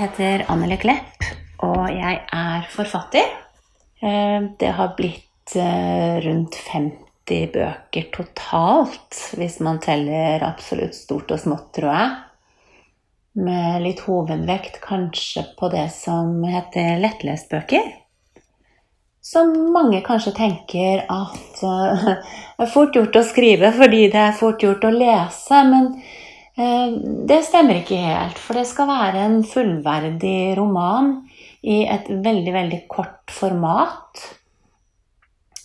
Heter Anneli Klepp, og jeg er forfatter. Eh, det har blitt eh, rundt 50 bøker totalt, hvis man teller absolutt stort og smått, tror jeg. Med litt hovedvekt kanskje på det som heter lettlestbøker. Som mange kanskje tenker at eh, det er fort gjort å skrive fordi det er fort gjort å lese. men Eh, det stemmer ikke helt, for det skal være en fullverdig roman i et veldig, veldig kort format.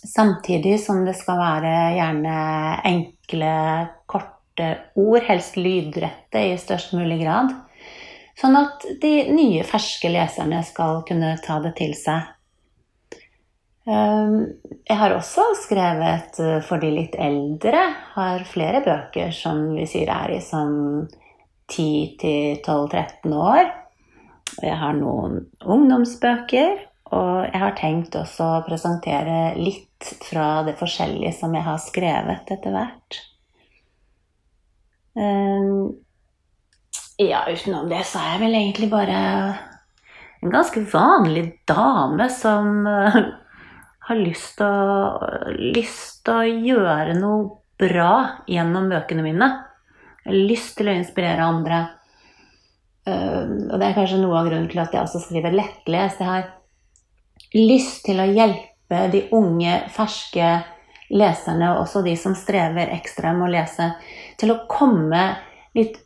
Samtidig som det skal være gjerne enkle, korte ord, helst lydrette i størst mulig grad. Sånn at de nye, ferske leserne skal kunne ta det til seg. Ehm, jeg har også skrevet eh, for de litt eldre. Har flere bøker som vi sier er i sånn 10-12-13 år. Jeg har noen ungdomsbøker, og jeg har tenkt også å presentere litt fra det forskjellige som jeg har skrevet etter hvert. Ehm, ja, utenom det så er jeg vel egentlig bare en ganske vanlig dame som eh, har lyst til å, gjøre noe bra gjennom bøkene mine. Har lyst til å inspirere andre. Uh, og det er kanskje noe av grunnen til at jeg også skriver lettlest. Jeg har lyst til å hjelpe de unge, ferske leserne, og også de som strever ekstra med å lese, til å komme litt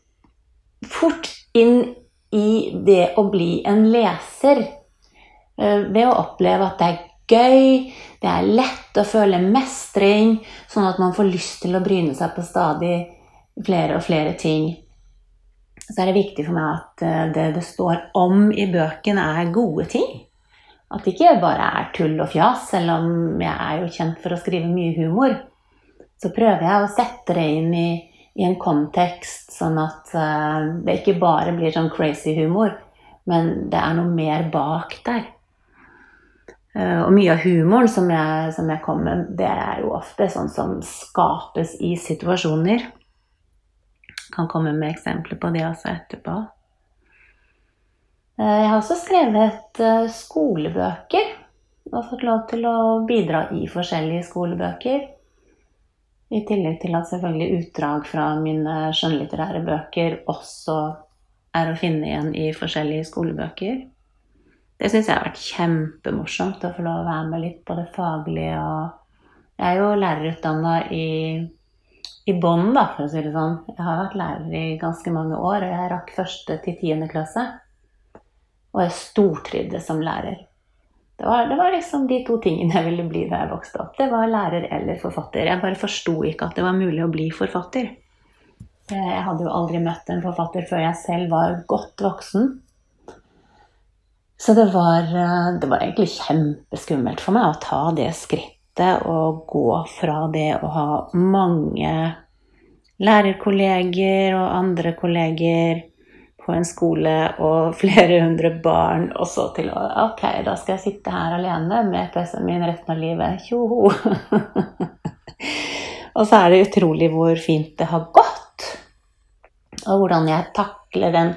fort inn i det å bli en leser. Uh, ved å oppleve at det er gøy, det er lett å føle mestring, sånn at man får lyst til å bryne seg på stadig flere og flere ting. Så er det viktig for meg at eh, det det står om i bøkene, er gode ting. At det ikke bare er tull og fjas, selv om jeg er jo kjent for å skrive mye humor. Så prøver jeg å sette det inn i, i en kontekst, sånn at uh, det ikke bare blir sånn crazy humor, men det er noe mer bak der. Eh, og mye av humoren som jeg, som jeg kommer med, det er jo ofte sånn som skapes i situasjoner. Jeg kan komme med eksempler på det også etterpå. Eh, jeg har også skrevet eh, skolebøker og fått lov til å bidra i forskjellige skolebøker. I tillegg til at selvfølgelig utdrag fra mine skjønnlitterære bøker også er å finne igjen i forskjellige skolebøker. Det syns jeg har vært kjempemorsomt å få lov å være med litt på det faglige. Og jeg er jo lærerutdanna i, i bånn, da, for å si det sånn. Jeg har vært lærer i ganske mange år, og jeg rakk første til tiende klasse. Og jeg stortrivdes som lærer. Det var, det var, liksom de to tingene jeg ville bli da jeg vokste opp. Det var lærer eller forfatter. Jeg bare forsto ikke at det var mulig å bli forfatter. Jeg hadde jo aldri møtt en forfatter før jeg selv var godt voksen. Så det var, eh, det var, egentlig kjempeskummelt for meg å ta det skrittet og gå fra det å ha mange lærerkolleger og andre kolleger på en skole og flere hundre barn, og så til å Ok, da skal jeg sitte her alene med PC-en min resten av livet. Tjoho! og så er det utrolig hvor fint det har gått. Og hvordan jeg takler den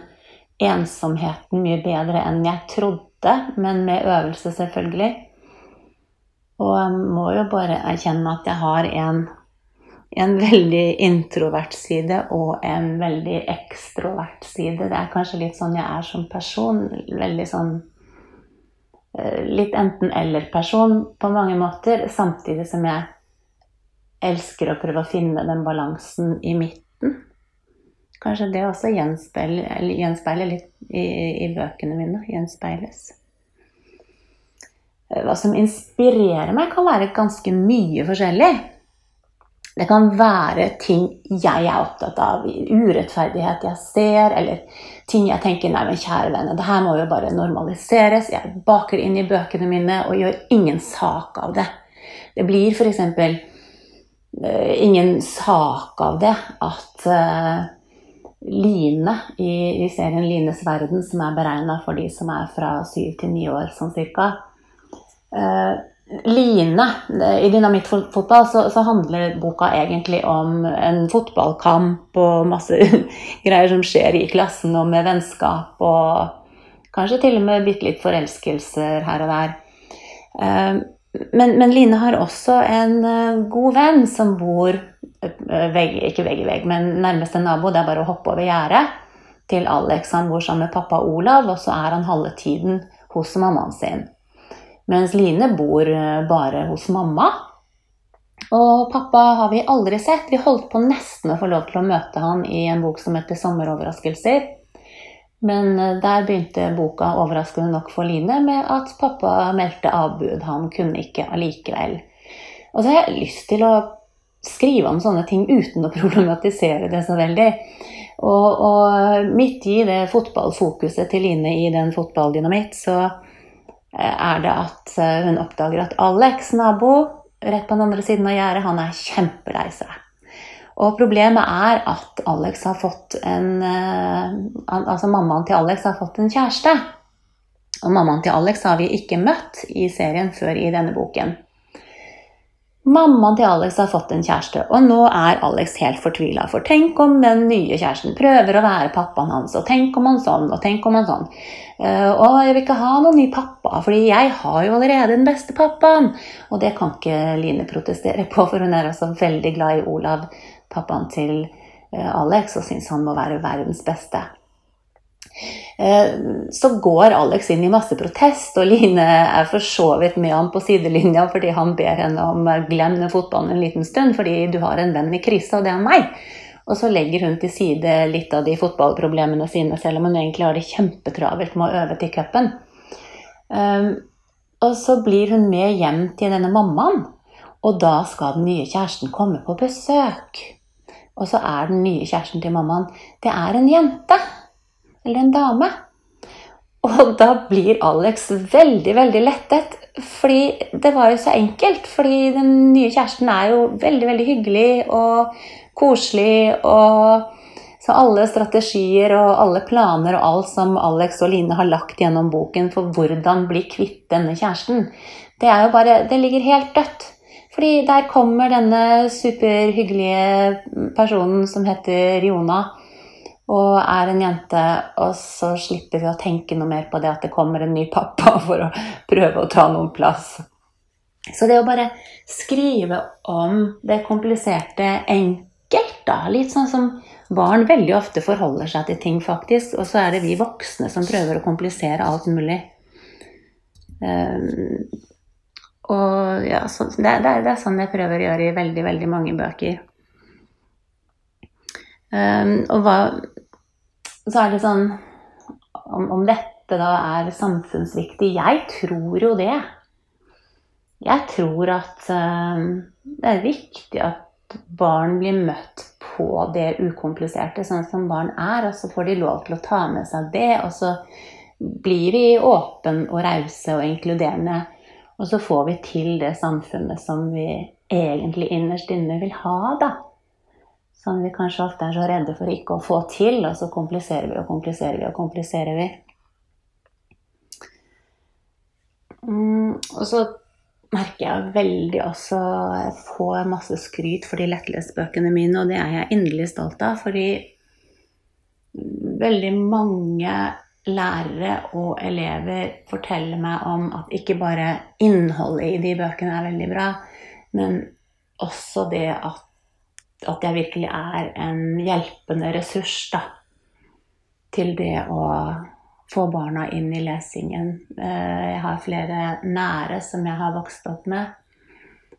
ensomheten mye bedre enn jeg trodde, men med øvelse, selvfølgelig. Og jeg må jo bare erkjenne at jeg har en, en veldig introvert side og en veldig ekstrovert side. Det er kanskje litt sånn jeg er som person. Veldig sånn eh, Litt enten-eller-person på mange måter, samtidig som jeg elsker å prøve å finne den balansen i midten. Kanskje det også gjenspeiler, gjenspeiler litt i, i, bøkene mine. Gjenspeiles. Hva som inspirerer meg, kan være ganske mye forskjellig. Det kan være ting jeg er opptatt av, urettferdighet jeg ser, eller ting jeg tenker Nei, men kjære vene, det her må jo bare normaliseres. Jeg baker inn i bøkene mine og gjør ingen sak av det. Det blir f.eks. Uh, eh, ingen sak av det at uh, Line i, i, serien Lines verden, som er beregna for de som er fra syv til ni år, sånn cirka. Uh, Line I dynamittfotball så, så handler boka egentlig om en fotballkamp og masse greier som skjer i klassen, og med vennskap og Kanskje til og med bitte litt forelskelser her og der. Eh, men, men, Line har også en eh, god venn som bor vegg, ikke vegg i vegg, men nærmeste nabo. Det er bare å hoppe over gjerdet til Alex. Han bor sammen med pappa Olav, og så er han halve tiden hos mammaen sin. Mens Line bor bare hos mamma. Og pappa har vi aldri sett. Vi holdt på nesten å få lov til å møte han i en bok som heter 'Sommeroverraskelser'. Men eh, der begynte boka overraskende nok for Line med at pappa meldte avbud. Han kunne ikke allikevel. Og så har jeg lyst til å skrive om sånne ting uten å problematisere det så veldig. Og, og midt i det fotballfokuset til Line i den fotballdynamitt, så eh, er det at eh, hun oppdager at Alex, nabo, rett på den andre siden av gjerdet, han er kjempelei seg. Og problemet er at Alex har fått en eh, Altså mammaen til Alex har fått en kjæreste. Og mammaen til Alex har vi ikke møtt i serien før i denne boken. Mammaen til Alex har fått en kjæreste, og nå er Alex helt fortvila. For tenk om den nye kjæresten prøver å være pappaen hans, og tenk om han sånn, og tenk om han sånn. Å, og jeg vil ikke ha noen ny pappa, fordi jeg har jo allerede den beste pappaen. Og det kan ikke Line protestere på, for hun er også veldig glad i Olav, pappaen til uh, Alex, og syns han må være verdens beste. Eh, så går Alex inn i masse protest, og Line er for så vidt med han på sidelinja fordi han ber henne om å glemme fotballen en liten stund, fordi du har en venn i krise, og det er meg. Og så legger hun til side litt av de fotballproblemene sine, selv om hun egentlig har det kjempetravelt med å øve til cupen. Um, og så blir hun med hjem til denne mammaen, og da skal den nye kjæresten komme på besøk. Og så er den nye kjæresten til mammaen det er en jente eller en dame. Og da blir Alex veldig, veldig lettet. Fordi det var jo så enkelt. Fordi den nye kjæresten er jo veldig, veldig hyggelig og koselig. og så alle strategier og alle planer og alt som Alex og Line har lagt gjennom boken for hvordan bli kvitt denne kjæresten, det er jo bare Det ligger helt dødt. Fordi der kommer denne superhyggelige personen som heter Riona og er en jente, og så slipper vi å tenke noe mer på det at det kommer en ny pappa for å prøve å ta noen plass. Så det å bare skrive om det kompliserte enkelt, da, litt sånn som barn veldig ofte forholder seg til ting, faktisk, og så er det vi voksne som prøver å komplisere alt mulig. Um, og ja, så, det, det, det, er sånn jeg prøver å gjøre i veldig, veldig mange bøker. Um, og hva Så er det sånn om, om, dette da er samfunnsviktig Jeg tror jo det. Jeg tror at um, det er viktig at barn blir møtt på det ukompliserte, sånn som barn er. Og så får de lov til å ta med seg det. Og så blir vi åpne og rause og inkluderende. Og så får vi til det samfunnet som vi egentlig innerst inne vil ha, da. Som vi kanskje ofte er så redde for ikke å få til, og så kompliserer vi og kompliserer vi og kompliserer vi. Mm, og så merker jeg veldig også Jeg får masse skryt for de lettlesbøkene mine, og det er jeg inderlig stolt av, fordi veldig mange lærere og elever forteller meg om at ikke bare innholdet i de bøkene er veldig bra, men også det at at jeg virkelig er en hjelpende ressurs da, til det å få barna inn i lesingen. Eh, jeg har flere nære som jeg har vokst opp med,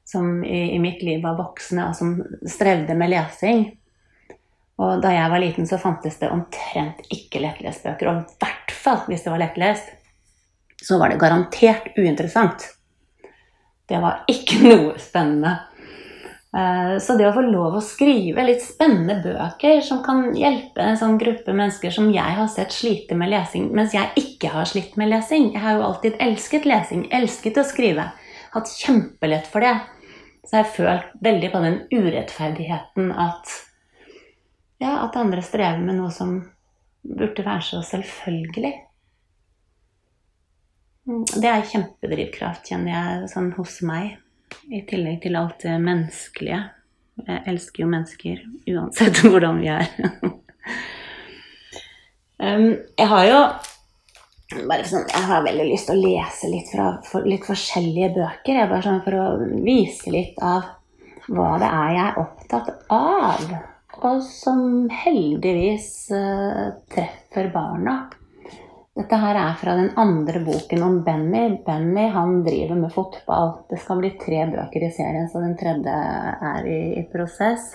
som i, mitt liv var voksne, og som strevde med lesing. Og da jeg var liten, så fantes det omtrent ikke lettlesbøker. Og i hvert fall hvis det var lettlest, så var det garantert uinteressant. Det var ikke noe spennende. Eh, så det å få lov å skrive litt spennende bøker som kan hjelpe en sånn gruppe mennesker som jeg har sett slite med lesing, mens jeg ikke har slitt med lesing Jeg har jo alltid elsket lesing, elsket å skrive. Hatt kjempelett for det. Så jeg har følt veldig på den urettferdigheten at ja, at andre strever med noe som burde være så selvfølgelig. Mm, det er kjempedrivkraft, kjenner jeg, sånn hos meg. I tillegg til alt det menneskelige. Jeg elsker jo mennesker uansett hvordan vi er. Um, jeg har jo sånn, Jeg har veldig lyst til å lese litt fra for, litt forskjellige bøker. Jeg bare sånn For å vise litt av hva det er jeg er opptatt av. Og som heldigvis uh, treffer barna. Dette her er fra den andre boken om Benny. Benny han driver med fotball. Det skal bli tre bøker i serien, så den tredje er i, i prosess.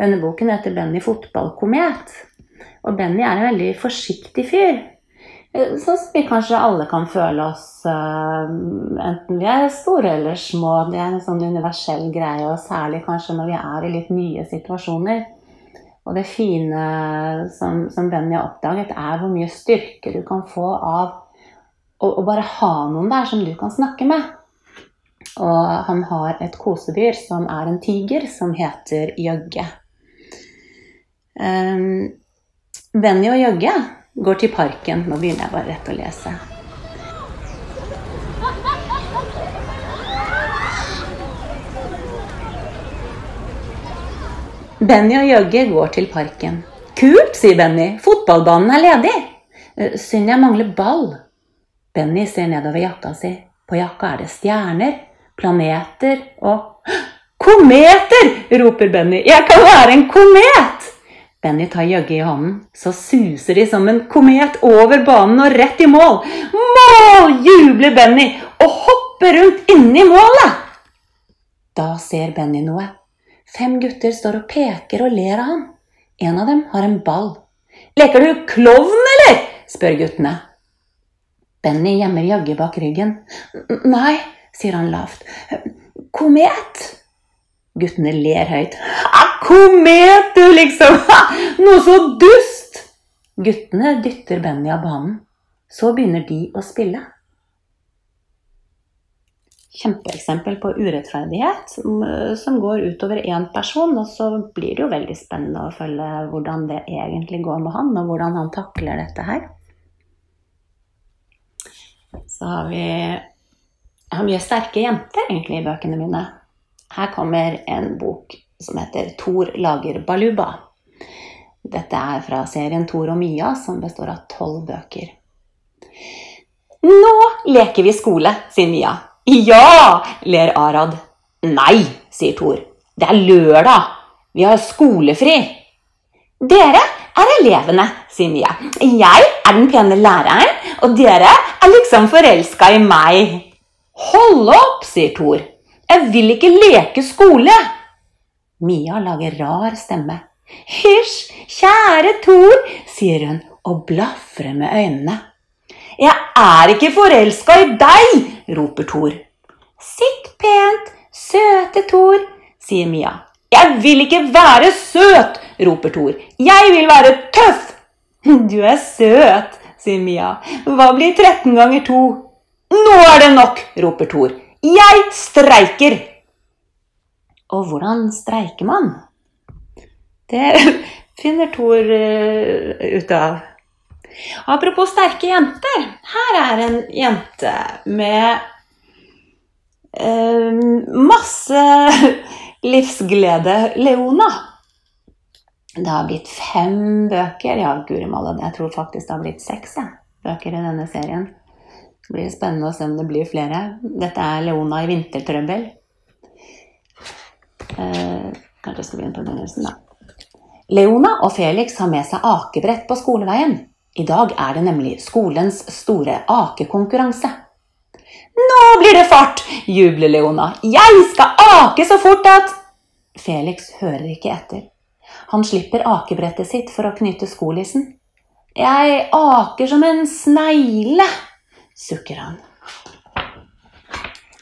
Denne boken heter Benny fotballkomet. Og Benny er en veldig forsiktig fyr. Eh, sånn som vi kanskje alle kan føle oss, uh, enten vi er store eller små. Det er en sånn universell greie, og særlig kanskje når vi er i litt nye situasjoner. Og det fine som, som Benny har oppdaget, er hvor mye styrke du kan få av å, å bare ha noen der som du kan snakke med. Og han har et kosedyr som er en tiger, som heter Jøgge. Um, Benny og Jøgge Går til parken. Nå begynner jeg bare rett å lese. Benny og Jøgge går til parken. Kult, sier Benny. Fotballbanen er ledig. Eh, synd jeg mangler ball. Benny ser nedover jakka si. På jakka er det stjerner, planeter og Kometer! roper Benny. Jeg kan være en komet! Benny tar Jøgge i hånden, så suser de som en komet over banen og rett i mål. Mål! jubler Benny og hopper rundt inni målet. Da ser Benny noe. Fem gutter står og peker og ler av ham. En av dem har en ball. Leker du klovn, eller? spør guttene. Benny gjemmer jaggu bak ryggen. Nei, sier han lavt. Komet. Guttene ler høyt. Komet, du, liksom! Noe så dust! Guttene dytter Benny av banen. Så begynner de å spille. Kjempeeksempel på urettferdighet som går utover én person. Og så blir det jo veldig spennende å følge hvordan det egentlig går med han, og hvordan han takler dette her. Så har vi Jeg har mye sterke jenter egentlig i bøkene mine. Her kommer en bok som heter 'Thor lager baluba'. Dette er fra serien Thor og Mia, som består av tolv bøker. Nå leker vi skole, sier Mia. Ja, ler Arad. Nei, sier Thor. Det er lørdag. Vi har skolefri. Dere er elevene, sier Mia. Jeg er den pene læreren, og dere er liksom forelska i meg. Hold opp, sier Thor. Jeg vil ikke leke skole. Mia lager rar stemme. Hysj, kjære Thor, sier hun og blafrer med øynene. Jeg er ikke forelska i deg, roper Thor. Sitt pent, søte Thor, sier Mia. Jeg vil ikke være søt, roper Thor. Jeg vil være tøff. Du er søt, sier Mia. Hva blir 13 ganger 2? Nå er det nok, roper Thor. Jeg streiker! Og hvordan streiker man? Det finner Thor uh, ut av. Apropos sterke jenter. Her er en jente med eh, masse livsglede. Leona. Det har blitt fem bøker. Ja, guri malla, jeg tror faktisk det har blitt seks ja, bøker i denne serien. Det blir spennende å se om det blir flere. Dette er Leona i vintertrøbbel. Eh, kanskje jeg skal begynne på begynnelsen, da. Leona og Felix har med seg akebrett på skoleveien. I dag er det nemlig skolens store akekonkurranse. Nå blir det fart! jubler Leona. Jeg skal ake så fort at Felix hører ikke etter. Han slipper akebrettet sitt for å knytte skolissen. Jeg aker som en snegle, sukker han.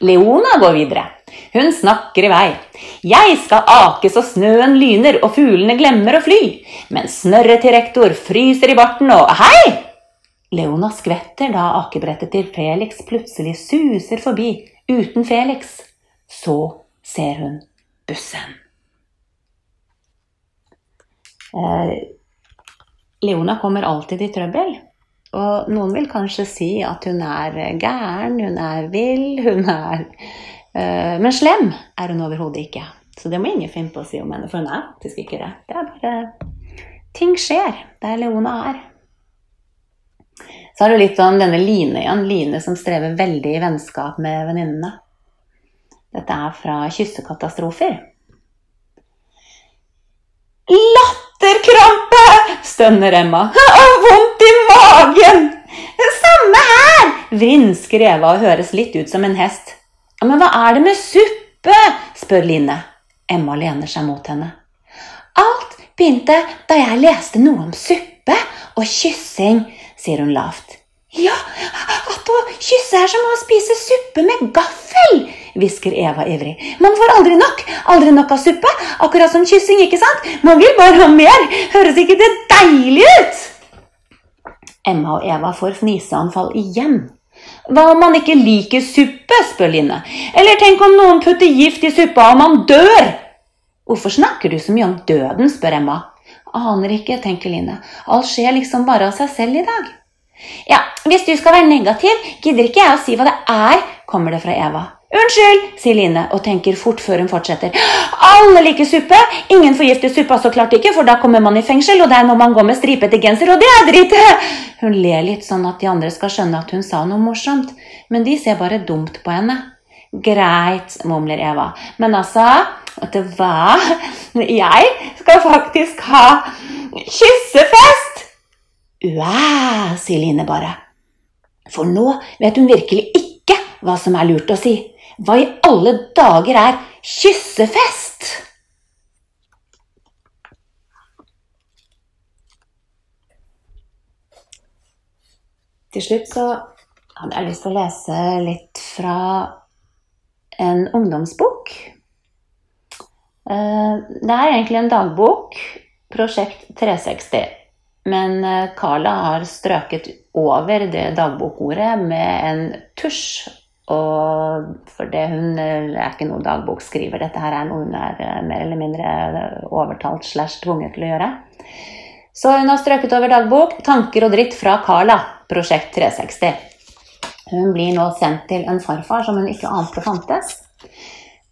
Leona går videre. Hun snakker i vei. Jeg skal ake så snøen lyner og fuglene glemmer å fly, Men snørret til rektor fryser i barten og hei! Leona skvetter da akebrettet til Felix plutselig suser forbi uten Felix. Så ser hun bussen. Eh, Leona kommer alltid i trøbbel. Og noen vil kanskje si at hun er gæren, hun er vill, hun er Men slem er hun overhodet ikke. Så det må ingen finne på å si om henne, for hun er faktisk ikke det. Det er bare Ting skjer der Leona er. Så har du litt om denne Line igjen. Line som strever veldig i vennskap med venninnene. Dette er fra Kyssekatastrofer. Latterkrampe! stønner Emma. Og vondt i magen! Samme her! vrinsker Eva og høres litt ut som en hest. Men hva er det med suppe? spør Line. Emma lener seg mot henne. Alt begynte da jeg leste noe om suppe og kyssing, sier hun lavt. Ja, at å kysse er som å spise suppe med gaffel, hvisker Eva ivrig. Man får aldri nok, aldri nok av suppe, akkurat som kyssing, ikke sant? Man vil bare ha mer, høres ikke det deilig ut? Emma og Eva får fniseanfall igjen. Hva om man ikke liker suppe, spør Line. Eller tenk om noen putter gift i suppa og man dør? Hvorfor snakker du så mye om døden, spør Emma. Aner ikke, tenker Line. Alt skjer liksom bare av seg selv i dag. Ja, hvis du skal være negativ, gidder ikke jeg å si hva det er, kommer det fra Eva. Unnskyld, sier Line og tenker fort før hun fortsetter. Alle liker suppe. Ingen forgifter suppa så klart ikke, for da kommer man i fengsel, og der må man gå med stripete genser, og det er dritt! Hun ler litt sånn at de andre skal skjønne at hun sa noe morsomt, men de ser bare dumt på henne. Greit, mumler Eva, men altså, vet du hva? Jeg skal faktisk ha kyssefest! Uæ, sier Line bare. For nå vet hun virkelig ikke hva som er lurt å si. Hva i alle dager er kyssefest? Til slutt så hadde jeg lyst til å lese litt fra en ungdomsbok. Eh, det er egentlig en dagbok, Prosjekt 360. Men eh, Carla har strøket over det dagbokordet med en tusj. Og for det hun er ikke noe dagbokskriver, dette her er noe hun er eh, mer eller mindre overtalt slash tvunget til å gjøre. Så hun har strøket over dagbok 'Tanker og dritt fra Carla', prosjekt 360. Hun blir nå sendt til en farfar som hun ikke ante fantes.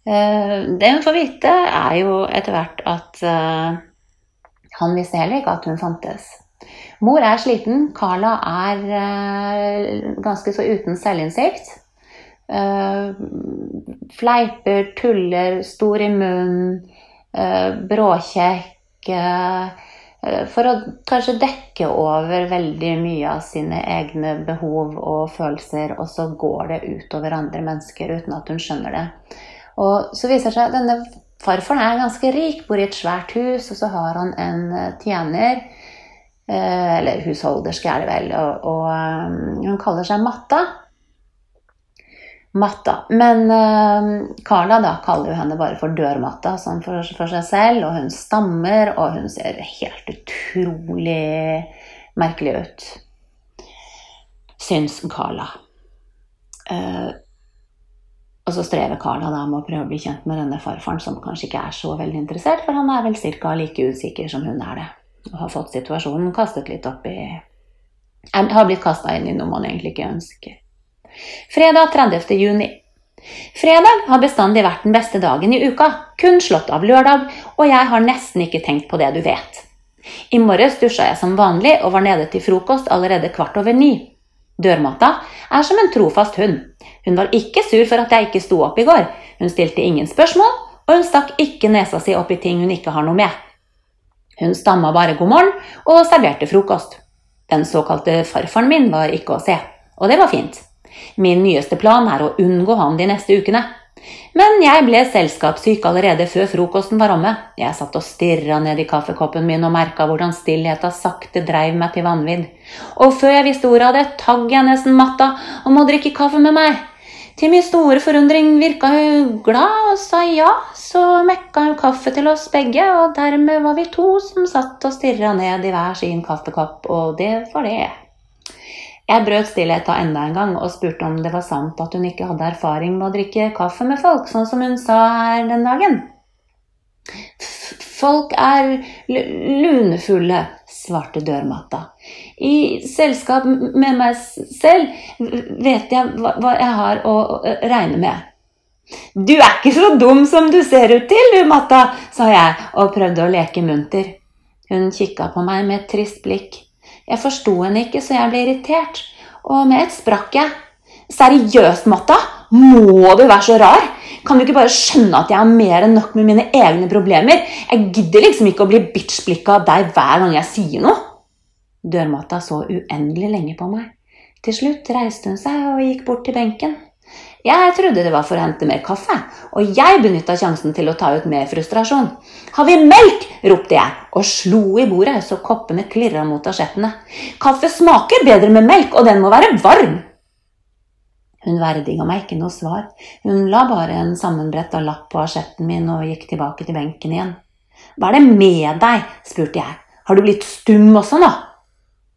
Eh, det hun får vite, er jo etter hvert at han visste heller ikke at hun fantes. Mor er sliten. Carla er uh, ganske så uten selvinnsikt. Uh, fleiper, tuller, stor i munnen, uh, bråkjekk. for å kanskje dekke over veldig mye av sine egne behov og følelser, og så går det utover andre mennesker uten at hun skjønner det. Og så viser det seg at denne farfaren er ganske rik, bor i et svært hus, og så har han en tjener Eh, eller husholderske er det vel. Og, og um, hun kaller seg Matta. Matta. Men uh, Carla da kaller jo henne bare for Dørmatta sånn for, for, seg selv. Og hun stammer, og hun ser helt utrolig merkelig ut. Syns Carla. Uh, og så strever Carla da med å prøve å bli kjent med denne farfaren, som kanskje ikke er så veldig interessert, for han er vel ca. like usikker som hun er det og har fått situasjonen kastet litt opp i Har blitt kasta inn i noe man egentlig ikke ønsker. Fredag 30. juni. Fredag har bestandig vært den beste dagen i uka, kun slått av lørdag, og jeg har nesten ikke tenkt på det du vet. I morges dusja jeg som vanlig og var nede til frokost allerede kvart over ni. Dørmatta er som en trofast hund. Hun var ikke sur for at jeg ikke sto opp i går. Hun stilte ingen spørsmål, og hun stakk ikke nesa si opp i ting hun ikke har noe med. Hun stamma bare god morgen og serverte frokost. Den såkalte farfaren min var ikke å se, og det var fint. Min nyeste plan er å unngå han de neste ukene. Men jeg ble selskapssyk allerede før frokosten var omme. Jeg satt og stirra ned i kaffekoppen min og merka hvordan stillheta sakte dreiv meg til vanvidd. Og før jeg visste ordet av det, tagg jeg nesten matta om å drikke kaffe med meg. Til min store forundring virka hun glad og sa ja, så mekka hun kaffe til oss begge, og dermed var vi to som satt og stirra ned i hver sin kaffekopp, og det var det. Jeg brøt stillheta enda en gang og spurte om det var sant at hun ikke hadde erfaring med å drikke kaffe med folk, sånn som hun sa her den dagen. Folk er lunefulle, svarte dørmatta. I selskap med meg selv vet jeg hva jeg har å regne med. Du er ikke så dum som du ser ut til, du, Matta, sa jeg og prøvde å leke munter. Hun kikka på meg med et trist blikk. Jeg forsto henne ikke, så jeg ble irritert. og med et sprakk jeg. Seriøst, Matta? Må du være så rar? Kan du ikke bare skjønne at jeg har mer enn nok med mine egne problemer? Jeg gidder liksom ikke å bli bitch-blikka av deg hver gang jeg sier noe. Dørmatta så uendelig lenge på meg. Til slutt reiste hun seg og gikk bort til benken. Jeg trodde det var for å hente mer kaffe, og jeg benytta sjansen til å ta ut mer frustrasjon. Har vi melk? ropte jeg og slo i bordet så koppene klirra mot asjettene. Kaffe smaker bedre med melk, og den må være varm. Hun verdiga meg ikke noe svar, hun la bare en sammenbretta lapp på asjetten min og gikk tilbake til benken igjen. Hva er det med deg? spurte jeg. Har du blitt stum også nå?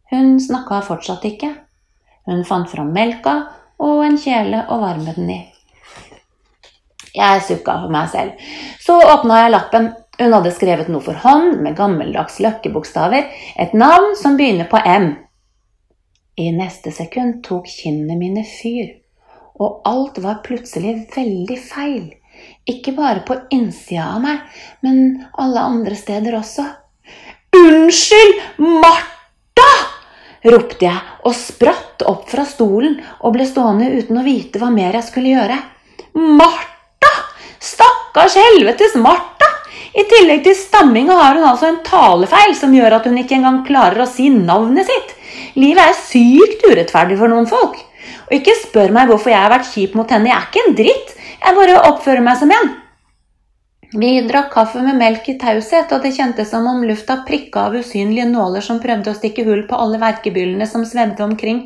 Hun snakka fortsatt ikke. Hun fant fram melka og en kjele og varme den i. Jeg sukka for meg selv. Så åpna jeg lappen. Hun hadde skrevet noe for hånd med gammeldags løkkebokstaver, et navn som begynner på M. I neste sekund tok kinnene mine fyr og alt var plutselig veldig feil. Ikke bare på innsida av meg, men alle andre steder også. Unnskyld, Martha! ropte jeg og spratt opp fra stolen og ble stående uten å vite hva mer jeg skulle gjøre. Martha! Stakkars helvetes Martha! I tillegg til stamminga har hun altså en talefeil som gjør at hun ikke engang klarer å si navnet sitt. Livet er sykt urettferdig for noen folk. Og ikke spør meg hvorfor jeg har vært kjip mot henne. Jeg er ikke en dritt. Jeg bare oppfører meg som en. Vi drakk kaffe med melk i taushet, og det kjentes som om lufta prikka av usynlige nåler som prøvde å stikke hull på alle verkebyllene som svevde omkring.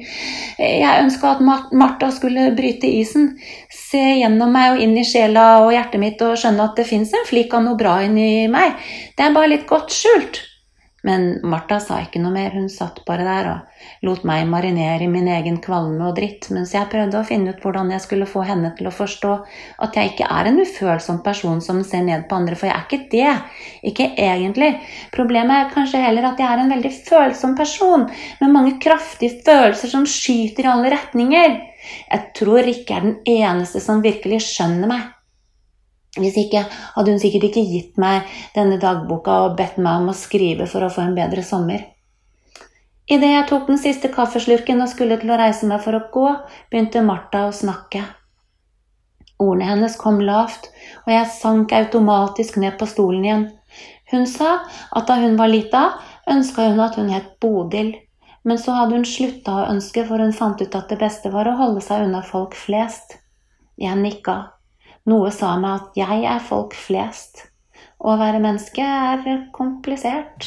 Jeg ønska at Martha skulle bryte isen, se gjennom meg og inn i sjela og hjertet mitt og skjønne at det fins en flik av noe bra inni meg. Det er bare litt godt skjult. Men Martha sa ikke noe mer, hun satt bare der og lot meg marinere i min egen kvalme og dritt, mens jeg prøvde å finne ut hvordan jeg skulle få henne til å forstå at jeg ikke er en ufølsom person som ser ned på andre, for jeg er ikke det. Ikke egentlig. Problemet er kanskje heller at jeg er en veldig følsom person, med mange kraftige følelser som skyter i alle retninger. Jeg tror Rikke er den eneste som virkelig skjønner meg. Hvis ikke hadde hun sikkert ikke gitt meg denne dagboka og bedt meg om å skrive for å få en bedre sommer. Idet jeg tok den siste kaffeslurken og skulle til å reise meg for å gå, begynte Martha å snakke. Ordene hennes kom lavt, og jeg sank automatisk ned på stolen igjen. Hun sa at da hun var lita, ønska hun at hun het Bodil, men så hadde hun slutta å ønske, for hun fant ut at det beste var å holde seg unna folk flest. Jeg nikka. Noe sa meg at jeg er folk flest. Å være menneske er komplisert.